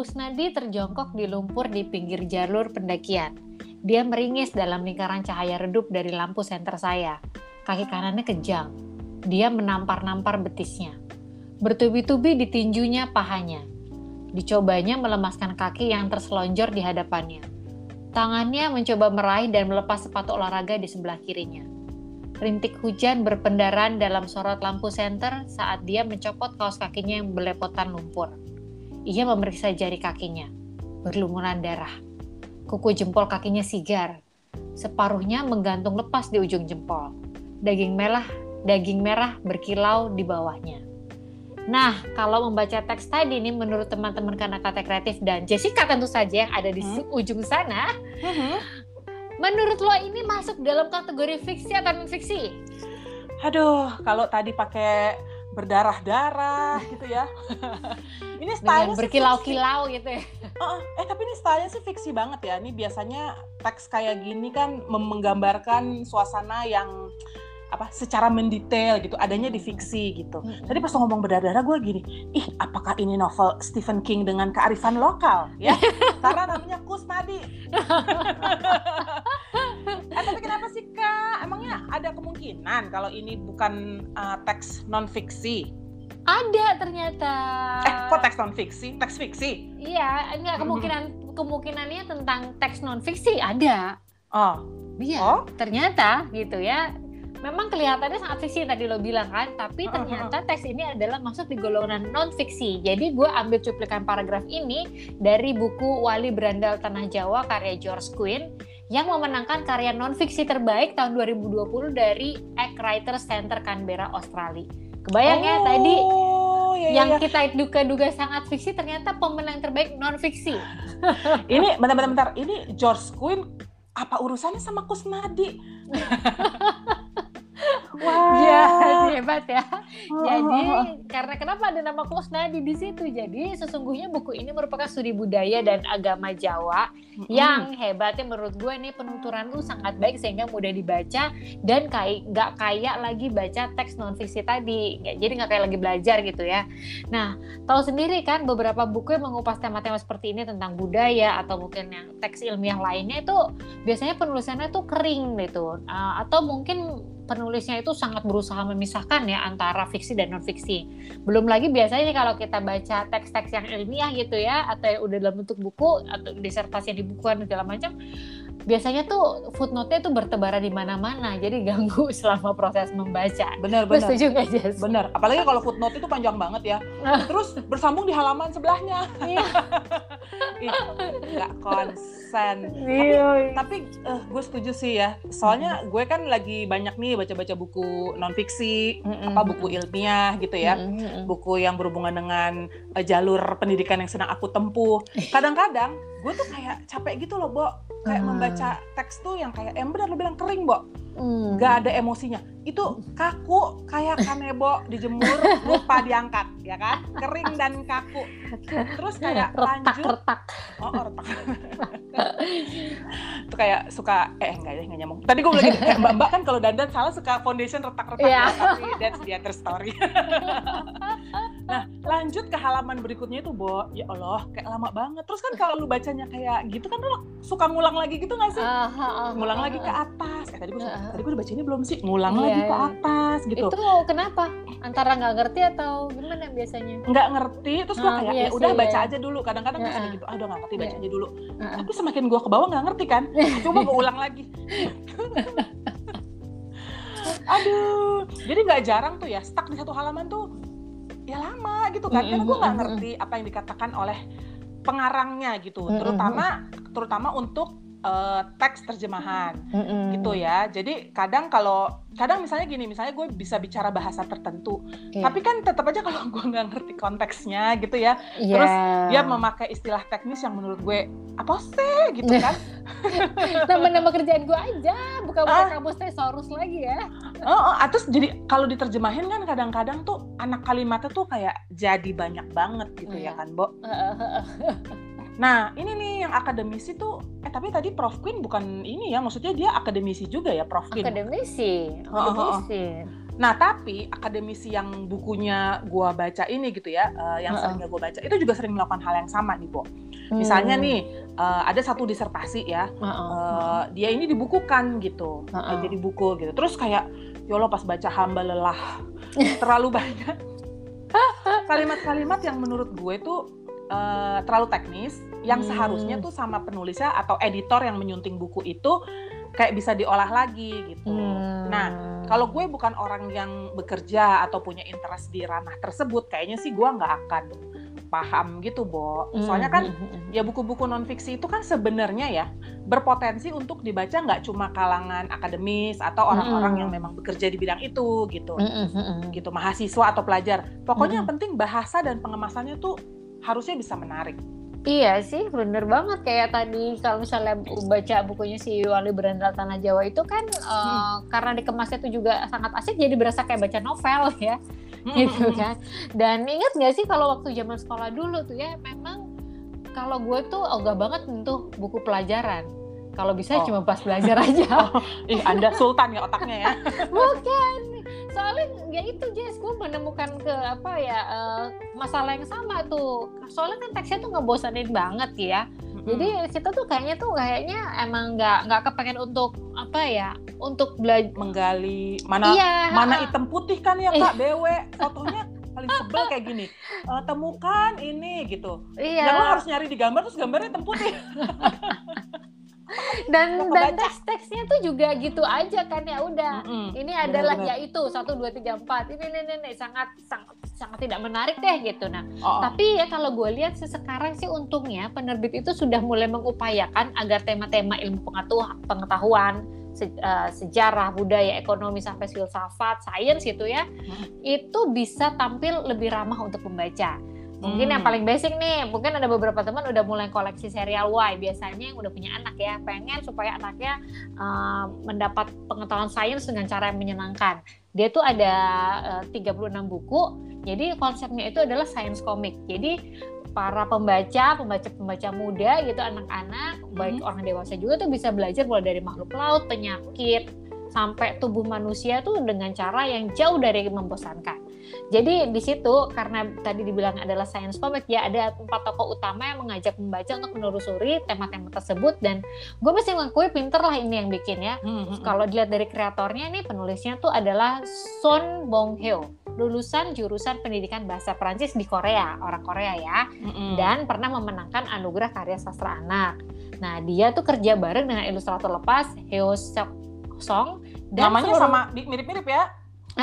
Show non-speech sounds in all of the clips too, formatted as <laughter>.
Kusnadi terjongkok di lumpur di pinggir jalur pendakian. Dia meringis dalam lingkaran cahaya redup dari lampu senter saya. Kaki kanannya kejang. Dia menampar-nampar betisnya. Bertubi-tubi ditinjunya pahanya. Dicobanya melemaskan kaki yang terselonjor di hadapannya. Tangannya mencoba meraih dan melepas sepatu olahraga di sebelah kirinya. Rintik hujan berpendaran dalam sorot lampu senter saat dia mencopot kaos kakinya yang belepotan lumpur. Ia memeriksa jari kakinya, berlumuran darah. Kuku jempol kakinya sigar, separuhnya menggantung lepas di ujung jempol. Daging merah, daging merah berkilau di bawahnya. Nah, kalau membaca teks tadi nih menurut teman-teman kata Kreatif dan Jessica tentu saja yang ada di hmm? ujung sana, hmm? menurut lo ini masuk dalam kategori fiksi atau non fiksi? Aduh, kalau tadi pakai berdarah-darah gitu ya. <laughs> ini style berkilau-kilau gitu ya. Uh, eh tapi ini stylenya sih fiksi banget ya. Ini biasanya teks kayak gini kan menggambarkan suasana yang apa secara mendetail gitu adanya di fiksi gitu. Hmm. Tadi pas ngomong berdarah-darah gue gini, ih apakah ini novel Stephen King dengan kearifan lokal ya? <laughs> Karena namanya Kusnadi. <laughs> eh tapi kenapa sih kak? Emangnya ada kemungkinan kalau ini bukan uh, teks non fiksi? Ada ternyata. Eh kok teks non fiksi? Teks fiksi? Iya, enggak kemungkinan hmm. kemungkinannya tentang teks non fiksi ada. Oh. Iya, oh? ternyata gitu ya memang kelihatannya sangat fiksi tadi lo bilang kan, tapi ternyata teks ini adalah masuk di golongan non fiksi. Jadi gue ambil cuplikan paragraf ini dari buku Wali Berandal Tanah Jawa karya George Quinn yang memenangkan karya non fiksi terbaik tahun 2020 dari Egg Writers Center Canberra, Australia. Kebayang ya oh, tadi iya, iya, yang iya. kita duga-duga sangat fiksi ternyata pemenang terbaik non fiksi. <laughs> ini bentar-bentar, ini George Quinn apa urusannya sama Kusnadi? <laughs> Wah, ya, <laughs> hebat ya. Oh, Jadi karena kenapa ada nama Kusnadi di situ? Jadi sesungguhnya buku ini merupakan studi budaya dan agama Jawa mm-hmm. yang hebatnya menurut gue ini penuturan lu sangat baik sehingga mudah dibaca dan kayak nggak kayak lagi baca teks non fiksi tadi. Jadi nggak kayak lagi belajar gitu ya. Nah, tahu sendiri kan beberapa buku yang mengupas tema-tema seperti ini tentang budaya atau mungkin yang teks ilmiah lainnya itu biasanya penulisannya tuh kering gitu. Uh, atau mungkin penulisnya itu sangat berusaha memisahkan ya antara fiksi dan non fiksi. Belum lagi biasanya kalau kita baca teks-teks yang ilmiah gitu ya atau yang udah dalam bentuk buku atau disertasi yang dibukukan segala macam biasanya tuh footnote-nya tuh bertebaran di mana-mana jadi ganggu <laughs> selama proses membaca. Benar benar. setuju gak Jess? Benar. Apalagi kalau footnote itu panjang banget ya. <laughs> Terus bersambung di halaman sebelahnya. Iya. <laughs> Gak konsen. Iya. Tapi, tapi uh, gue setuju sih ya. Soalnya gue kan lagi banyak nih baca-baca buku non fiksi, mm -mm. apa buku ilmiah gitu ya. Mm -mm. Buku yang berhubungan dengan uh, jalur pendidikan yang sedang aku tempuh. Kadang-kadang gue tuh kayak capek gitu loh, Bo. Kayak hmm. membaca teks tuh yang kayak, yang benar lo bilang kering, Bo. Hmm. Gak ada emosinya. Itu kaku kayak kanebo dijemur lupa diangkat, ya kan? Kering dan kaku. Terus kayak retak, lanjut. Retak. Oh, oh retak. itu kayak suka eh enggak ya enggak nyambung. Tadi gue bilang kayak Mbak Mbak kan kalau dandan salah suka foundation retak-retak yeah. ya, tapi that's the other story. <laughs> nah, lanjut ke halaman berikutnya itu, Bo. Ya Allah, kayak lama banget. Terus kan kalau lu bacanya kayak gitu kan lu suka ngulang lagi gitu gak sih? Uh, uh, uh, ngulang uh, lagi ke atas. Eh tadi gue uh, tadi gue udah baca ini belum sih? Ngulang yeah, lagi ke iya. atas gitu. Itu kenapa? Antara nggak ngerti atau gimana biasanya? Nggak ngerti, terus gue kayak ya udah baca aja dulu. Kadang-kadang gue suka gitu, ah udah nggak ngerti baca aja dulu. Tapi semakin gue ke bawah nggak ngerti kan? <laughs> Coba gue ulang lagi. Aduh, jadi nggak jarang tuh ya stuck di satu halaman tuh ya lama gitu kan karena gue nggak ngerti apa yang dikatakan oleh pengarangnya gitu terutama terutama untuk uh, teks terjemahan mm-hmm. gitu ya. Jadi kadang kalau kadang misalnya gini, misalnya gue bisa bicara bahasa tertentu, yeah. tapi kan tetap aja kalau gue nggak ngerti konteksnya gitu ya, yeah. terus dia memakai istilah teknis yang menurut gue apa sih gitu kan? <laughs> Nama-nama kerjaan gue aja, bukan bukan ah. kamus tesaurus lagi ya. Oh, oh, terus jadi kalau diterjemahin kan kadang-kadang tuh anak kalimatnya tuh kayak jadi banyak banget gitu yeah. ya kan, Bo? <laughs> Nah, ini nih yang akademisi tuh, eh tapi tadi Prof Queen bukan ini ya, maksudnya dia akademisi juga ya, Prof Queen. Akademisi, akademisi. Oh, oh, oh. Nah, tapi akademisi yang bukunya gua baca ini gitu ya, uh, yang uh -uh. seringnya gua baca, itu juga sering melakukan hal yang sama nih, Bo. Misalnya hmm. nih, uh, ada satu disertasi ya, uh -uh. Uh, dia ini dibukukan gitu, uh -uh. jadi buku gitu. Terus kayak, ya Allah pas baca hamba lelah, terlalu <laughs> banyak kalimat-kalimat yang menurut gue tuh uh, terlalu teknis yang hmm. seharusnya tuh sama penulisnya atau editor yang menyunting buku itu kayak bisa diolah lagi gitu. Hmm. Nah, kalau gue bukan orang yang bekerja atau punya interest di ranah tersebut, kayaknya sih gue nggak akan paham gitu, Bo. Soalnya kan hmm, hmm, hmm. ya buku-buku non fiksi itu kan sebenarnya ya berpotensi untuk dibaca nggak cuma kalangan akademis atau orang-orang yang memang bekerja di bidang itu gitu. Gitu mahasiswa atau pelajar. Pokoknya yang penting bahasa dan pengemasannya tuh harusnya bisa menarik. Iya sih, bener banget kayak tadi kalau misalnya baca bukunya si Wali Berandal Tanah Jawa itu kan hmm. uh, karena dikemasnya itu juga sangat asik jadi berasa kayak baca novel <laughs> ya hmm. gitu kan dan ingat nggak sih kalau waktu zaman sekolah dulu tuh ya memang kalau gue tuh ogah banget untuk buku pelajaran kalau bisa oh. cuma pas belajar aja. <laughs> Oh, ih, Anda sultan ya otaknya ya. <laughs> Bukan. Soalnya ya itu Jess, gue menemukan ke apa ya uh, masalah yang sama tuh. Soalnya kan teksnya tuh ngebosanin banget ya. Jadi kita tuh kayaknya tuh kayaknya emang nggak nggak kepengen untuk apa ya untuk belajar menggali mana iya, mana hitam putih kan ya kak? <laughs> BW fotonya paling sebel kayak gini. E, temukan ini gitu. Iya. ya lo harus nyari di gambar terus gambarnya hitam putih <laughs> <laughs> dan dan teks-teksnya tuh juga gitu aja kan ya udah. Mm -hmm. ini adalah bener, bener. yaitu satu dua tiga empat. Ini ini ini sangat sangat sangat tidak menarik deh gitu. Nah oh. tapi ya kalau gue lihat sih sekarang sih untungnya penerbit itu sudah mulai mengupayakan agar tema-tema ilmu pengetahuan se, uh, sejarah budaya ekonomi sampai filsafat sains gitu ya itu bisa tampil lebih ramah untuk pembaca Mungkin hmm. yang paling basic nih, mungkin ada beberapa teman udah mulai koleksi serial Y. Biasanya yang udah punya anak ya, pengen supaya anaknya uh, mendapat pengetahuan sains dengan cara yang menyenangkan. Dia tuh ada uh, 36 buku. Jadi konsepnya itu adalah science comic. Jadi para pembaca, pembaca-pembaca muda gitu, anak-anak, hmm. baik orang dewasa juga tuh bisa belajar mulai dari makhluk laut, penyakit, sampai tubuh manusia tuh dengan cara yang jauh dari membosankan. Jadi di situ karena tadi dibilang adalah science comic ya ada empat tokoh utama yang mengajak membaca untuk menelusuri tema-tema tersebut dan gue mesti mengakui pinter lah ini yang bikin ya. Hmm, hmm, hmm. Kalau dilihat dari kreatornya nih penulisnya tuh adalah Son Bong Hyo lulusan jurusan pendidikan bahasa Perancis di Korea, orang Korea ya, mm-hmm. dan pernah memenangkan anugerah karya sastra anak. Nah, dia tuh kerja bareng dengan ilustrator lepas Heo Seok Song dan namanya seluruh... sama mirip-mirip ya <laughs>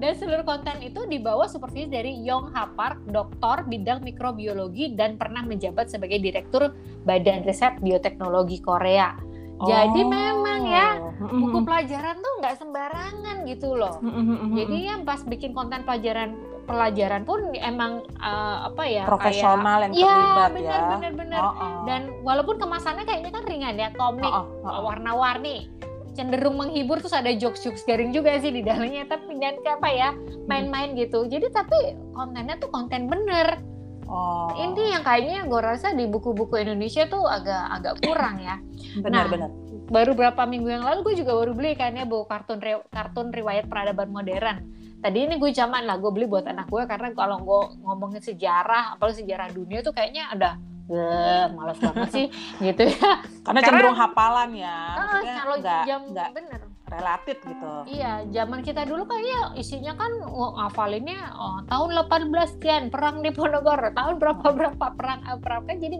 dan seluruh konten itu dibawa supervisi dari Yong Ha Park, doktor bidang mikrobiologi dan pernah menjabat sebagai direktur Badan Riset Bioteknologi Korea. Oh. Jadi memang ya buku pelajaran tuh nggak sembarangan gitu loh. Jadi yang pas bikin konten pelajaran pelajaran pun emang uh, apa ya profesional kayak, yang terlibat ya. Bener, bener, bener. Oh, oh. Dan walaupun kemasannya kayaknya kan ringan ya komik oh, oh, oh. warna-warni cenderung menghibur terus ada jokes-jokes garing juga sih di dalamnya tapi dan kayak apa ya main-main gitu jadi tapi kontennya tuh konten bener Oh. Ini yang kayaknya gue rasa di buku-buku Indonesia tuh agak agak kurang ya. Benar, nah, benar. Baru berapa minggu yang lalu gue juga baru beli kan ya buku kartun kartun riwayat peradaban modern. Tadi ini gue zaman lah gue beli buat anak gue karena kalau gue ngomongin sejarah apalagi sejarah dunia tuh kayaknya ada Bleh, males banget sih gitu ya. Karena, cenderung hafalan ya. Uh, kalau enggak, jam bener. Relatif gitu. Iya, zaman kita dulu kayak isinya kan oh, ngafalinnya oh, tahun 18 sekian perang di Ponorogo, tahun berapa berapa perang eh, berapa jadi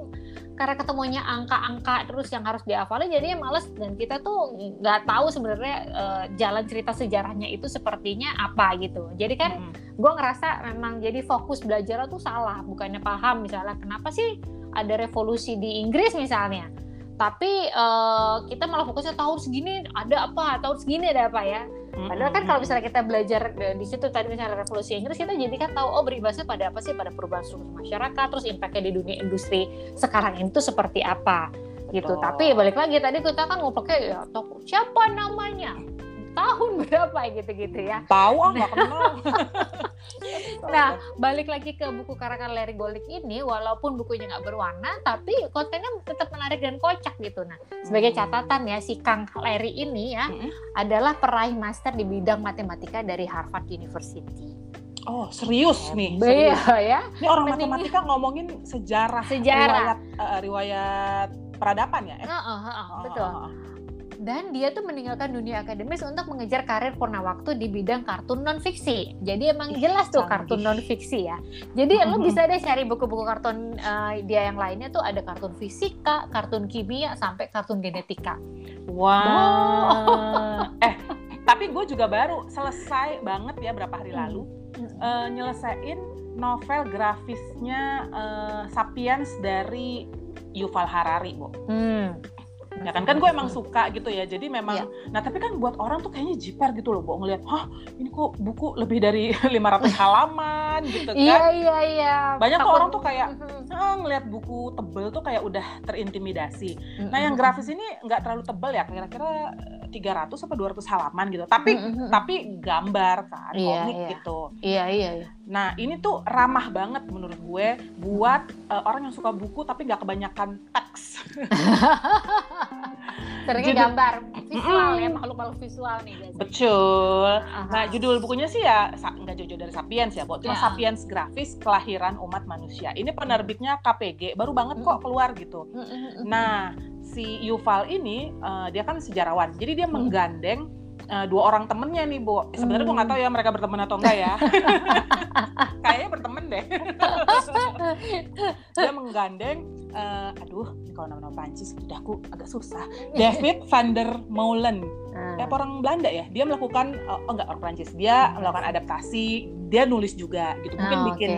karena ketemunya angka-angka terus yang harus dihafalin jadinya males dan kita tuh nggak tahu sebenarnya uh, jalan cerita sejarahnya itu sepertinya apa gitu. Jadi kan -hmm. gue ngerasa memang jadi fokus belajar tuh salah, bukannya paham misalnya kenapa sih ada revolusi di Inggris misalnya. Tapi uh, kita malah fokusnya tahun segini ada apa? Tahun segini ada apa ya? Padahal kan kalau misalnya kita belajar di situ tadi misalnya revolusi Inggris kita jadi kan tahu oh berimbasnya pada apa sih? Pada perubahan struktur masyarakat terus impactnya di dunia industri sekarang itu seperti apa? Gitu. Tapi balik lagi tadi kita kan ngobrolnya ya toko siapa namanya tahun <laughs> berapa gitu-gitu ya. Tahu ah nggak kenal. <laughs> nah, balik lagi ke buku karangan Larry Golik ini, walaupun bukunya nggak berwarna, tapi kontennya tetap menarik dan kocak gitu. Nah, sebagai hmm. catatan ya, si Kang Larry ini ya hmm. adalah peraih master di bidang matematika dari Harvard University. Oh serius nih? Iya <laughs> ya. Ini orang Mending... matematika ngomongin sejarah, sejarah, riwayat, uh, riwayat peradaban ya? Eh? Uh, uh, uh, uh, betul. Uh, uh, uh dan dia tuh meninggalkan dunia akademis untuk mengejar karir purna waktu di bidang kartun non fiksi. Jadi emang jelas tuh kartun non fiksi ya. Jadi lo bisa deh cari buku-buku kartun uh, dia yang lainnya tuh ada kartun fisika, kartun kimia sampai kartun genetika. Wow. Oh. <laughs> eh, tapi gue juga baru selesai banget ya berapa hari lalu uh, nyelesain novel grafisnya uh, Sapiens dari Yuval Harari, Bu. Hmm ya kan? Kan gue emang suka gitu ya. Jadi memang yeah. nah tapi kan buat orang tuh kayaknya jiper gitu loh bu ngeliat hah ini kok buku lebih dari <laughs> 500 <laughs> halaman gitu kan? iya iya. Iya banyak tuh orang tuh kayak <laughs> ah, ngeliat buku tebel tuh kayak udah terintimidasi. Nah yang grafis ini nggak terlalu tebel ya? Kira-kira 300 atau 200 halaman gitu tapi tapi gambar kan yeah, komik yeah. gitu iya iya iya nah ini tuh ramah banget menurut gue buat uh, orang yang suka buku tapi nggak kebanyakan teks <laughs> Seringnya judul, gambar visual mm, ya makhluk-makhluk visual nih biasanya. Betul. Aha. Nah judul bukunya sih ya nggak jauh-jauh dari Sapiens ya, Bo. Cuma yeah. Sapiens grafis kelahiran umat manusia. Ini penerbitnya KPG, baru banget kok keluar gitu. Nah si Yuval ini uh, dia kan sejarawan, jadi dia menggandeng uh, dua orang temennya nih, Bu. Sebenarnya hmm. gue nggak tahu ya mereka berteman atau enggak ya. <laughs> Kayaknya berteman deh. dia menggandeng, uh, aduh, kalau nama-nama Prancis udah aku agak susah. David van der Molen. Hmm. Kayak orang Belanda ya. Dia melakukan, oh, enggak orang Prancis. Dia melakukan adaptasi. Dia nulis juga gitu. Mungkin oh, bikin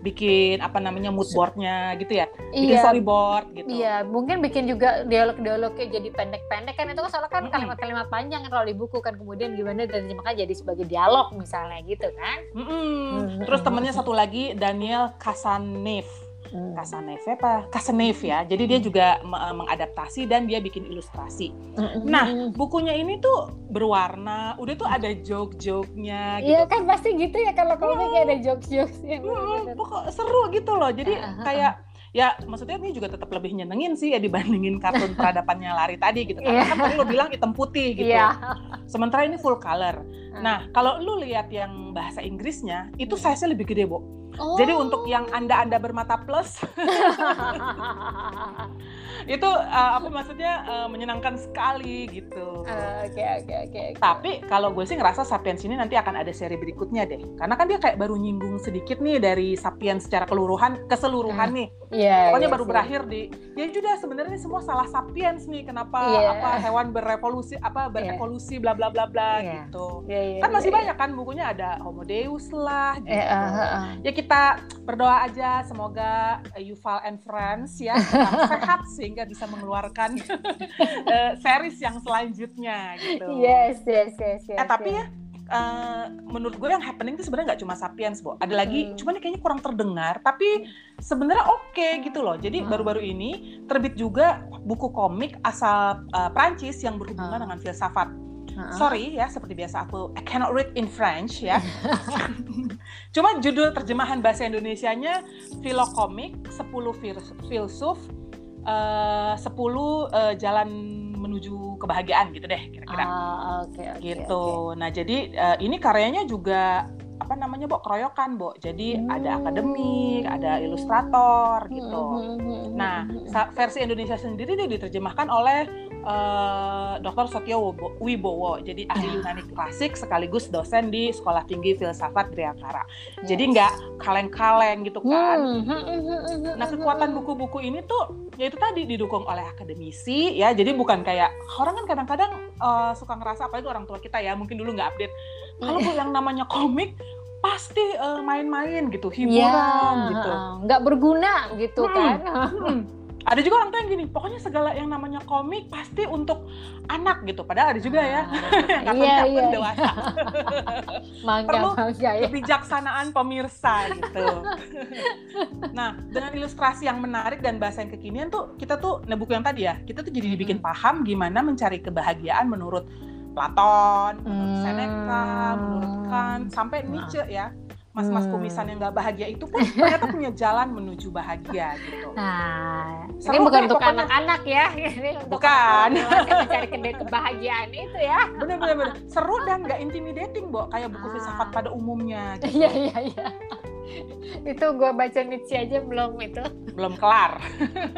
bikin apa namanya mood boardnya gitu ya. Bikin iya, storyboard gitu. Iya mungkin bikin juga dialog-dialognya jadi pendek-pendek kan itu kan soalnya kan kalimat-kalimat panjang kan kalau di buku kan kemudian gimana dan makanya jadi sebagai dialog misalnya gitu kan. Mm -hmm. terus temennya satu lagi Daniel Kasanev hmm. Kasaneve apa Kasaneve ya jadi dia hmm. juga mengadaptasi dan dia bikin ilustrasi hmm. nah bukunya ini tuh berwarna udah tuh ada joke-joke-nya gitu iya kan pasti gitu ya kalau komik hmm. ada joke-jokesnya hmm, pokok seru gitu loh jadi uh, -huh. kayak ya maksudnya ini juga tetap lebih nyenengin sih ya dibandingin kartun peradabannya lari tadi gitu karena yeah. kan tadi lo bilang hitam putih gitu yeah. sementara ini full color nah kalau lu lihat yang bahasa Inggrisnya itu size-nya lebih gede bu Oh. Jadi untuk yang anda-anda bermata plus, <laughs> itu uh, apa maksudnya uh, menyenangkan sekali gitu. Oke oke oke. Tapi kalau gue sih ngerasa Sapiens ini nanti akan ada seri berikutnya deh, karena kan dia kayak baru nyinggung sedikit nih dari Sapiens secara keseluruhan keseluruhan hmm. nih. Yeah, Pokoknya yeah, baru yeah. berakhir di ya sudah sebenarnya ini semua salah Sapiens nih, kenapa yeah. apa hewan berevolusi apa iya. berevolusi bla bla bla bla yeah. gitu. Yeah, yeah, kan masih yeah, banyak kan bukunya ada Homo Deus lah gitu. Yeah, uh, uh. Ya kita kita berdoa aja semoga uh, Yuval and Friends ya <laughs> sehat sehingga bisa mengeluarkan uh, <laughs> <laughs> series yang selanjutnya gitu. Yes, yes, yes, yes. Eh tapi yes. ya Uh, menurut gue yang happening itu sebenarnya nggak cuma Sapiens, Bo. Ada lagi, hmm. cuman kayaknya kurang terdengar, tapi sebenarnya oke okay, gitu loh. Jadi hmm. baru-baru hmm. ini terbit juga buku komik asal uh, Prancis yang berhubungan hmm. dengan filsafat. Uh-huh. Sorry ya, seperti biasa aku I cannot read in French ya. <laughs> Cuma judul terjemahan bahasa Indonesianya Filokomik 10 filsuf uh, 10 uh, jalan menuju kebahagiaan gitu deh kira-kira. Ah, okay, okay, gitu. Okay. Nah, jadi uh, ini karyanya juga apa namanya, Bo, keroyokan, Bo. Jadi hmm. ada akademik, ada ilustrator gitu. Hmm. hmm, hmm nah, hmm, versi Indonesia sendiri dia diterjemahkan oleh uh, eh, Dr. Sotyo Wibowo, jadi ahli. Yunani klasik sekaligus dosen di Sekolah Tinggi Filsafat Triakara. Yes. Jadi nggak kaleng-kaleng gitu kan. Hmm, hmm, nah kekuatan buku-buku ini tuh ya itu tadi didukung oleh akademisi ya. Jadi bukan kayak orang kan kadang-kadang uh, suka ngerasa apalagi orang tua kita ya mungkin dulu nggak update. Kalau yang namanya komik pasti main-main uh, gitu hiburan ya, gitu nggak berguna gitu hmm, kan hmm ada juga orang tua yang gini pokoknya segala yang namanya komik pasti untuk anak gitu. Padahal ada juga ya. <laughs> Yang kartun iya, iya. dewasa. <laughs> Mangga, perlu mangga, ya. kebijaksanaan pemirsa gitu. <laughs> Nah dengan ilustrasi yang menarik dan bahasa yang kekinian tuh kita tuh nah buku yang tadi ya kita tuh jadi dibikin paham gimana mencari kebahagiaan menurut Platon, menurut Seneca, menurut Kant, sampai Nietzsche ya mas-mas hmm. kumisan yang nggak bahagia itu pun ternyata punya jalan menuju bahagia gitu. Nah, Seru ini bukan untuk anak-anak ya, <laughs> ini untuk bukan mencari kebahagiaan itu ya. Bener-bener seru dan nggak intimidating, Bo, kayak buku ah. filsafat pada umumnya. <laughs> Gitu. Iya iya iya. itu gue baca Nietzsche aja belum itu. Belum kelar.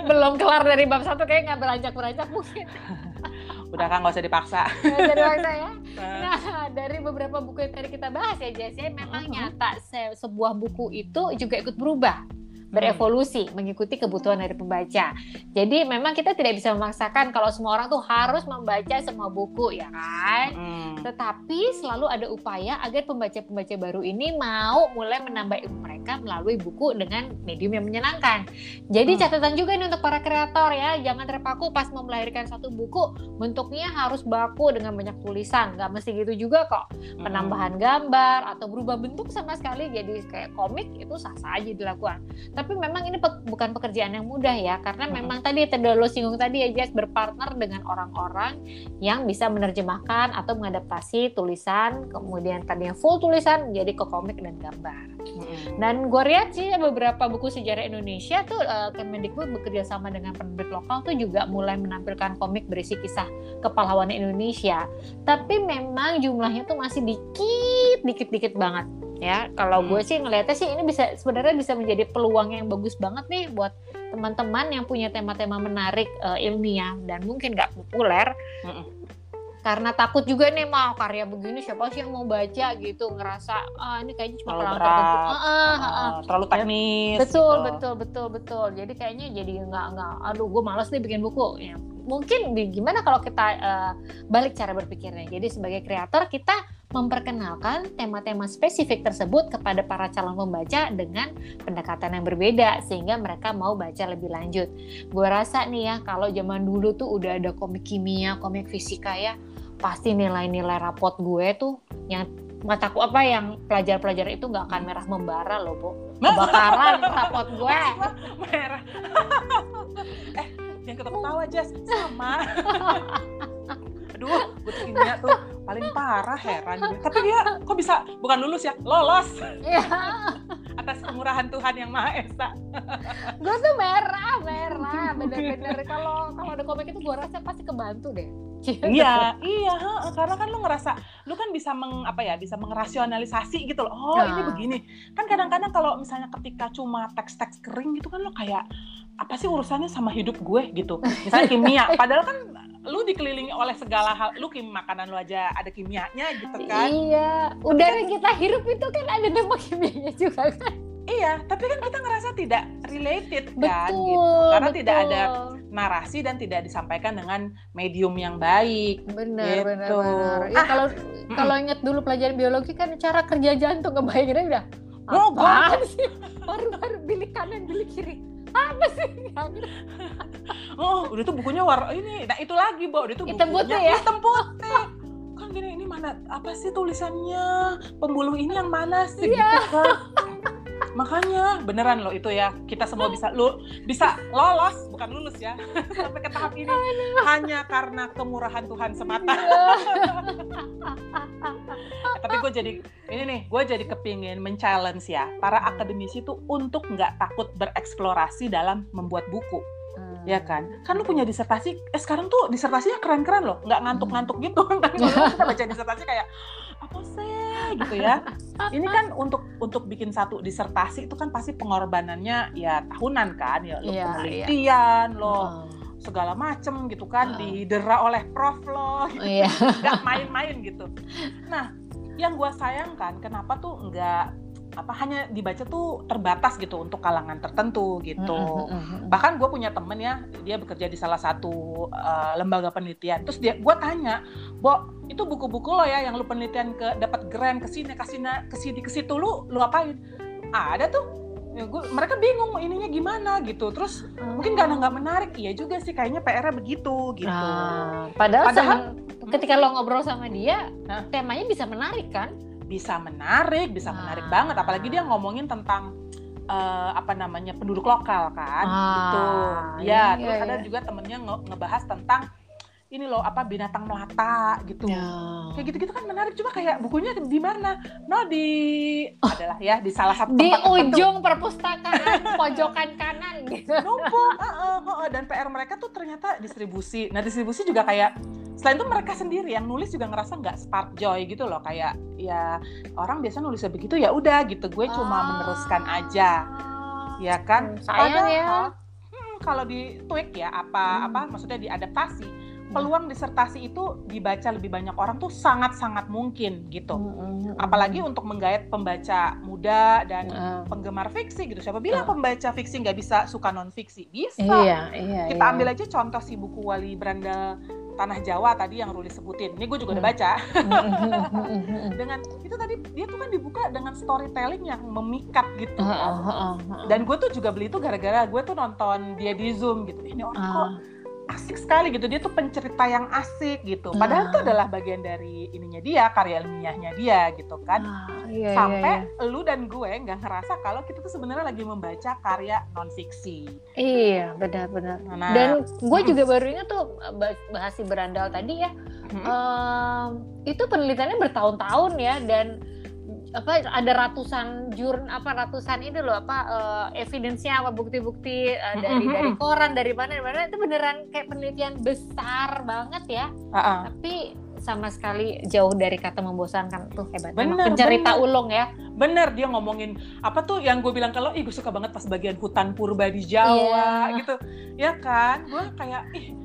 belum kelar dari bab satu kayak nggak beranjak beranjak mungkin. <laughs> Udah kan nggak usah dipaksa. Nggak usah dipaksa ya. <laughs> Nah, dari beberapa buku yang tadi kita bahas ya Jess, ya memang nyata se sebuah buku itu juga ikut berubah berevolusi hmm. mengikuti kebutuhan dari pembaca. Jadi memang kita tidak bisa memaksakan kalau semua orang tuh harus membaca semua buku ya kan. Hmm. Tetapi selalu ada upaya agar pembaca-pembaca baru ini mau mulai menambah ilmu mereka melalui buku dengan medium yang menyenangkan. Jadi hmm. catatan juga ini untuk para kreator ya, jangan terpaku pas mau melahirkan satu buku bentuknya harus baku dengan banyak tulisan. Gak mesti gitu juga kok. Hmm. Penambahan gambar atau berubah bentuk sama sekali jadi kayak komik itu sah-sah aja dilakukan tapi memang ini pe bukan pekerjaan yang mudah ya karena hmm. memang tadi tadi lo singgung tadi ya Jess berpartner dengan orang-orang yang bisa menerjemahkan atau mengadaptasi tulisan kemudian tadinya full tulisan menjadi ke komik dan gambar hmm. dan gue lihat sih beberapa buku sejarah Indonesia tuh uh, Kemendikbud bekerja sama dengan penerbit lokal tuh juga mulai menampilkan komik berisi kisah kepahlawanan Indonesia tapi memang jumlahnya tuh masih dikit dikit dikit banget ya kalau hmm. gue sih ngelihatnya sih ini bisa sebenarnya bisa menjadi peluang yang bagus banget nih buat teman-teman yang punya tema-tema menarik uh, ilmiah dan mungkin nggak populer hmm. karena takut juga nih mau karya begini siapa sih yang mau baca gitu ngerasa ah ini kayaknya cuma terlalu berat, ah, ah, ah, ah. terlalu teknis betul gitu. betul betul betul jadi kayaknya jadi nggak nggak aduh gue malas nih bikin buku ya mungkin gimana kalau kita uh, balik cara berpikirnya. Jadi sebagai kreator kita memperkenalkan tema-tema spesifik tersebut kepada para calon pembaca dengan pendekatan yang berbeda sehingga mereka mau baca lebih lanjut. Gue rasa nih ya kalau zaman dulu tuh udah ada komik kimia, komik fisika ya pasti nilai-nilai rapot gue tuh yang mataku apa yang pelajar-pelajar itu nggak akan merah membara loh, Bu. <laughs> Kebakaran rapot gue. Merah. <laughs> eh, yang ketawa-ketawa Jess. Sama. <laughs> Aduh butuh kimia tuh. Paling parah heran gue tapi dia kok bisa bukan lulus ya lolos. Iya. <laughs> atas kemurahan Tuhan yang Maha Esa. <laughs> Gue tuh merah merah. Bener-bener. Kalau kalau ada komik itu gue rasa pasti kebantu deh. Iya iya karena kan lu ngerasa lu kan bisa meng apa ya bisa mengerasionalisasi gitu loh. Oh nah. ini begini. Kan kadang-kadang kalau misalnya ketika cuma teks-teks kering gitu kan lo kayak apa sih urusannya sama hidup gue gitu. <laughs> Misalnya kimia padahal kan lu dikelilingi oleh segala hal lu kim makanan lu aja ada kimianya gitu kan. Iya udara kita hirup itu kan ada nama kimianya juga kan. Iya tapi kan kita ngerasa tidak related kan betul, gitu. Karena betul. tidak ada narasi dan tidak disampaikan dengan medium yang baik benar gitu. benar benar. Ya, ah, kalau kalau inget dulu pelajaran biologi kan cara kerja jantung kebayangnya udah oh, apa sih? Baru-baru bilik kanan bilik kiri apa sih? Oh udah tuh bukunya war ini nah itu lagi bo. Udah tuh hitam putih ya? hitam putih. Kan gini ini mana apa sih tulisannya? Pembuluh ini yang mana sih? Yeah. gitu kan makanya beneran loh itu ya. Kita semua bisa lu bisa lolos bukan lulus ya <laughs> sampai ke tahap ini. Hanya karena kemurahan Tuhan semata. Iya. <laughs> tapi gue jadi ini nih gue jadi kepingin men-challenge ya para akademisi tuh untuk nggak takut bereksplorasi dalam membuat buku. Hmm. ya kan? Kan lu punya disertasi eh sekarang tuh disertasinya keren-keren loh nggak ngantuk-ngantuk gitu. <laughs> Kan kita baca disertasi kayak apa sih gitu ya ini kan untuk untuk bikin satu disertasi itu kan pasti pengorbanannya ya tahunan kan ya lo yeah, penelitian yeah. lo hmm segala macem gitu kan uh. didera oleh prof lo gitu. Iya. <laughs> nggak main-main gitu nah yang gue sayangkan kenapa tuh nggak apa hanya dibaca tuh terbatas gitu untuk kalangan tertentu gitu. Bahkan gue punya temen ya, dia bekerja di salah satu uh, lembaga penelitian. Terus dia, gue tanya, Bo, itu buku-buku lo ya yang lu penelitian ke dapat grant ke sini, ke sini, ke sini, ke situ lu, lu apain? Ada tuh ya gue mereka bingung ininya gimana gitu terus hmm. mungkin karena nggak menarik iya juga sih kayaknya PR-nya begitu gitu nah, padahal, padahal sama, ketika lo ngobrol sama dia huh? temanya bisa menarik kan bisa menarik bisa nah. menarik banget apalagi dia ngomongin tentang uh, apa namanya penduduk lokal kan ah, gitu ya iya, terus iya. ada juga temennya nge ngebahas tentang ini loh apa binatang melata gitu. Ya. kayak gitu-gitu kan menarik. Cuma kayak bukunya di mana? No di oh. adalah ya di salah satu di ujung perpustakaan pojokan kanan gitu. Numpuk uh, uh, uh, uh, dan PR mereka tuh ternyata distribusi. Nah distribusi juga kayak selain itu mereka sendiri yang nulis juga ngerasa nggak spark joy gitu loh. Kayak ya orang biasa nulisnya begitu ya udah gitu. Gue cuma ah. meneruskan aja. Ya kan? Hmm, sayang ya. Hmm, kalau di tweak ya apa hmm. apa maksudnya diadaptasi peluang disertasi itu dibaca lebih banyak orang tuh sangat-sangat mungkin gitu. Mm-hmm. Apalagi untuk menggait pembaca muda dan mm. penggemar fiksi gitu. Siapa bilang mm. pembaca fiksi nggak bisa suka non fiksi? Bisa. Iya, iya, Kita iya. ambil aja contoh si buku Wali Branda Tanah Jawa tadi yang Ruli sebutin. Ini gue juga udah baca. <laughs> dengan itu tadi dia tuh kan dibuka dengan storytelling yang memikat gitu. Dan gue tuh juga beli itu gara-gara gue tuh nonton dia di Zoom gitu. Ini orang kok asik sekali gitu. Dia tuh pencerita yang asik gitu. Padahal itu ah. adalah bagian dari ininya dia karya ilmiahnya dia gitu kan. Ah, iya, sampai iya, iya. lu dan gue nggak ngerasa kalau kita tuh sebenarnya lagi membaca karya non fiksi iya benar-benar nah, dan gue juga baru ingat tuh bahas si berandal tadi ya. Hmm. um, itu penelitiannya bertahun-tahun ya dan apa ada ratusan jurn apa ratusan ini loh apa uh, evidence-nya apa bukti-bukti uh, dari dari koran dari mana dari mana itu beneran kayak penelitian besar banget ya. Uh -uh. Tapi sama sekali jauh dari kata membosankan tuh hebat bener, pencerita bener. ulung ya bener dia ngomongin apa tuh yang gue bilang kalau ih gue suka banget pas bagian hutan purba di Jawa yeah. gitu ya kan gue kayak ih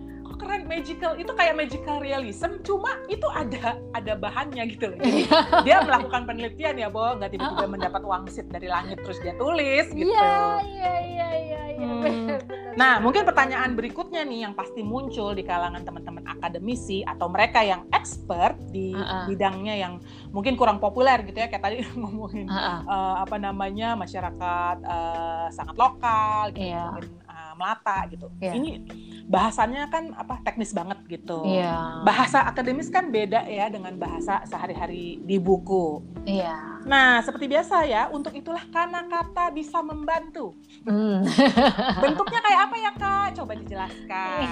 keren magical itu kayak magical realism cuma itu ada ada bahannya gitu loh jadi dia melakukan penelitian ya Bo nggak tiba-tiba mendapat wangsit dari langit terus dia tulis gitu iya iya iya iya, iya hmm. nah mungkin pertanyaan berikutnya nih yang pasti muncul di kalangan teman-teman akademisi atau mereka yang expert di uh -uh. bidangnya yang mungkin kurang populer gitu ya kayak tadi <laughs> ngomongin uh -uh. Uh, apa namanya masyarakat uh, sangat lokal gitu yeah. mungkin uh, melata gitu yeah. ini bahasanya kan apa teknis banget gitu. Iya. Bahasa akademis kan beda ya dengan bahasa sehari-hari di buku. Iya. Nah, seperti biasa ya, untuk itulah karena kata bisa membantu. Hmm. <laughs> Bentuknya kayak apa ya, Kak? Coba dijelaskan.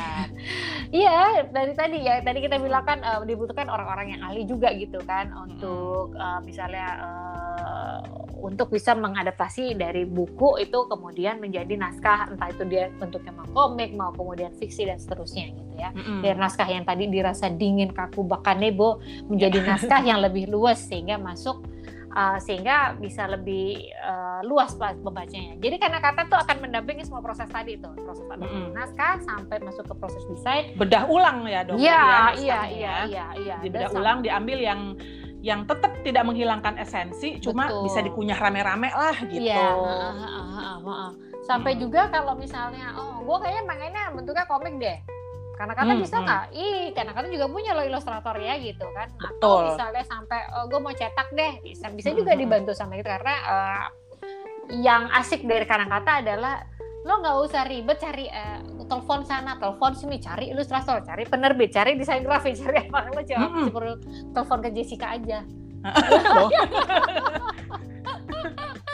Iya, dari tadi ya, tadi kita bilang kan uh, dibutuhkan orang-orang yang ahli juga gitu kan untuk uh, misalnya uh, untuk bisa mengadaptasi dari buku itu kemudian menjadi naskah entah itu dia bentuknya mau komik mau kemudian fiksi dan seterusnya gitu ya mm-hmm. dari naskah yang tadi dirasa dingin kaku bahkan nebo menjadi naskah <laughs> yang lebih luas sehingga masuk uh, sehingga bisa lebih uh, luas pembacanya. Jadi karena kata tuh akan mendampingi semua proses tadi itu, proses mm -hmm. naskah sampai masuk ke proses desain. Bedah ulang ya dong. Iya, iya, iya, iya, iya. Dibedah ulang, diambil yang yang tetap tidak menghilangkan esensi, cuma Betul. bisa dikunyah rame-rame lah gitu. Iya, Sampai hmm. juga kalau misalnya, oh, gue kayaknya pengennya bentuknya komik deh. Karena kata hmm, bisa hmm. nggak? Hmm. Ih, karena kata juga punya lo ilustrator ya gitu kan. Betul. Atau misalnya sampai, oh, gue mau cetak deh, bisa, bisa hmm. juga hmm. dibantu sama itu karena uh, yang asik dari karena kata adalah lo nggak usah ribet cari uh, telepon sana telepon sini cari ilustrator cari penerbit cari desain grafis cari apa lo coba mm -hmm. telepon ke Jessica aja <laughs> <laughs>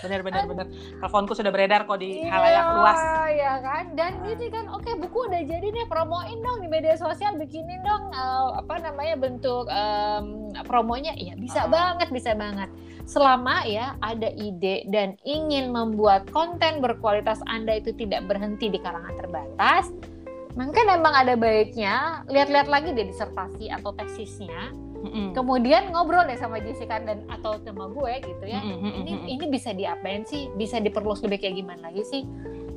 bener bener bener teleponku sudah beredar kok di iya, halayak luas. ya kan? Dan uh. gitu kan oke buku udah jadi nih promoin dong di media sosial bikinin dong uh, apa namanya bentuk um, promonya. Ya bisa uh. banget bisa banget. Selama ya ada ide dan ingin membuat konten berkualitas Anda itu tidak berhenti di kalangan terbatas mungkin memang ada baiknya lihat-lihat lagi deh disertasi atau tesisnya Mm-hmm. Kemudian ngobrol deh sama Jessica dan atau sama gue gitu ya. Mm-hmm. Ini ini bisa diapain sih? Bisa diperluas lebih kayak gimana lagi sih?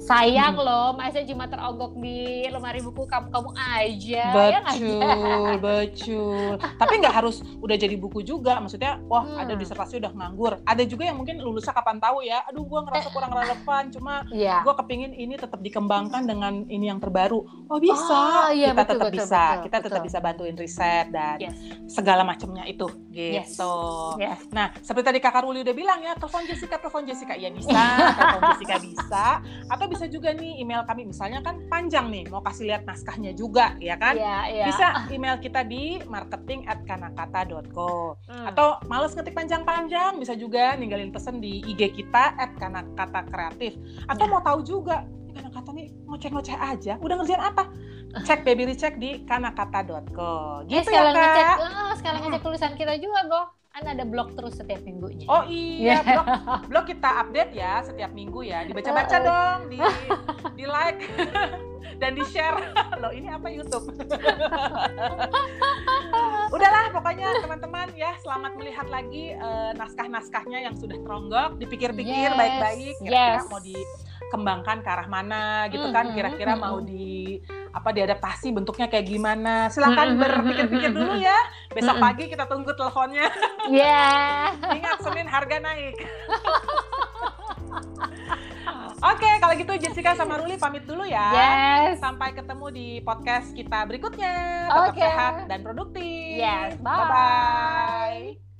Sayang hmm. loh masa cuma terogok di lemari buku kamu kamu aja betul ya betul tapi nggak harus udah jadi buku juga maksudnya wah hmm. ada disertasi udah nganggur ada juga yang mungkin lulusnya kapan tahu ya aduh gue ngerasa kurang relevan cuma yeah. gue kepingin ini tetap dikembangkan dengan ini yang terbaru oh bisa oh, iya, kita tetap bisa betul, kita tetap bisa bantuin riset dan yes. segala macamnya itu gitu yes. Yes. nah seperti tadi kakak Ruli udah bilang ya telepon Jessica telepon Jessica ya bisa telepon Jessica bisa atau bisa juga nih email kami misalnya kan panjang nih mau kasih lihat naskahnya juga ya kan yeah, yeah. bisa email kita di marketing at kanakata.co hmm. atau males ngetik panjang-panjang bisa juga ninggalin pesan di IG kita at kanakata kreatif atau yeah. mau tahu juga kanakata nih ngoceh-ngoceh aja udah ngerjain apa cek baby recheck di kanakata.co. Gitu eh, ya, Kak? Ngecek, oh, sekalian ngecek tulisan kita juga, Go kan ada blog terus setiap minggunya. Oh iya, yeah. blog, blog kita update ya setiap minggu ya. Dibaca-baca dong, di di like <laughs> dan di share. <laughs> Loh ini apa YouTube? <laughs> Udahlah pokoknya teman-teman ya selamat melihat lagi uh, naskah-naskahnya yang sudah teronggok, dipikir-pikir yes, baik-baik kira-kira yes. mau dikembangkan ke arah mana gitu kan, kira-kira mau di apa diadaptasi bentuknya kayak gimana. Silahkan berpikir-pikir dulu ya. Besok pagi kita tunggu teleponnya. Ya. <laughs> Yeah. Ingat Senin harga naik. <laughs> Oke, okay, kalau gitu Jessica sama Ruli pamit dulu ya. Yes. Sampai ketemu di podcast kita berikutnya. Tetap okay. sehat dan produktif. Yes, bye. Bye-bye.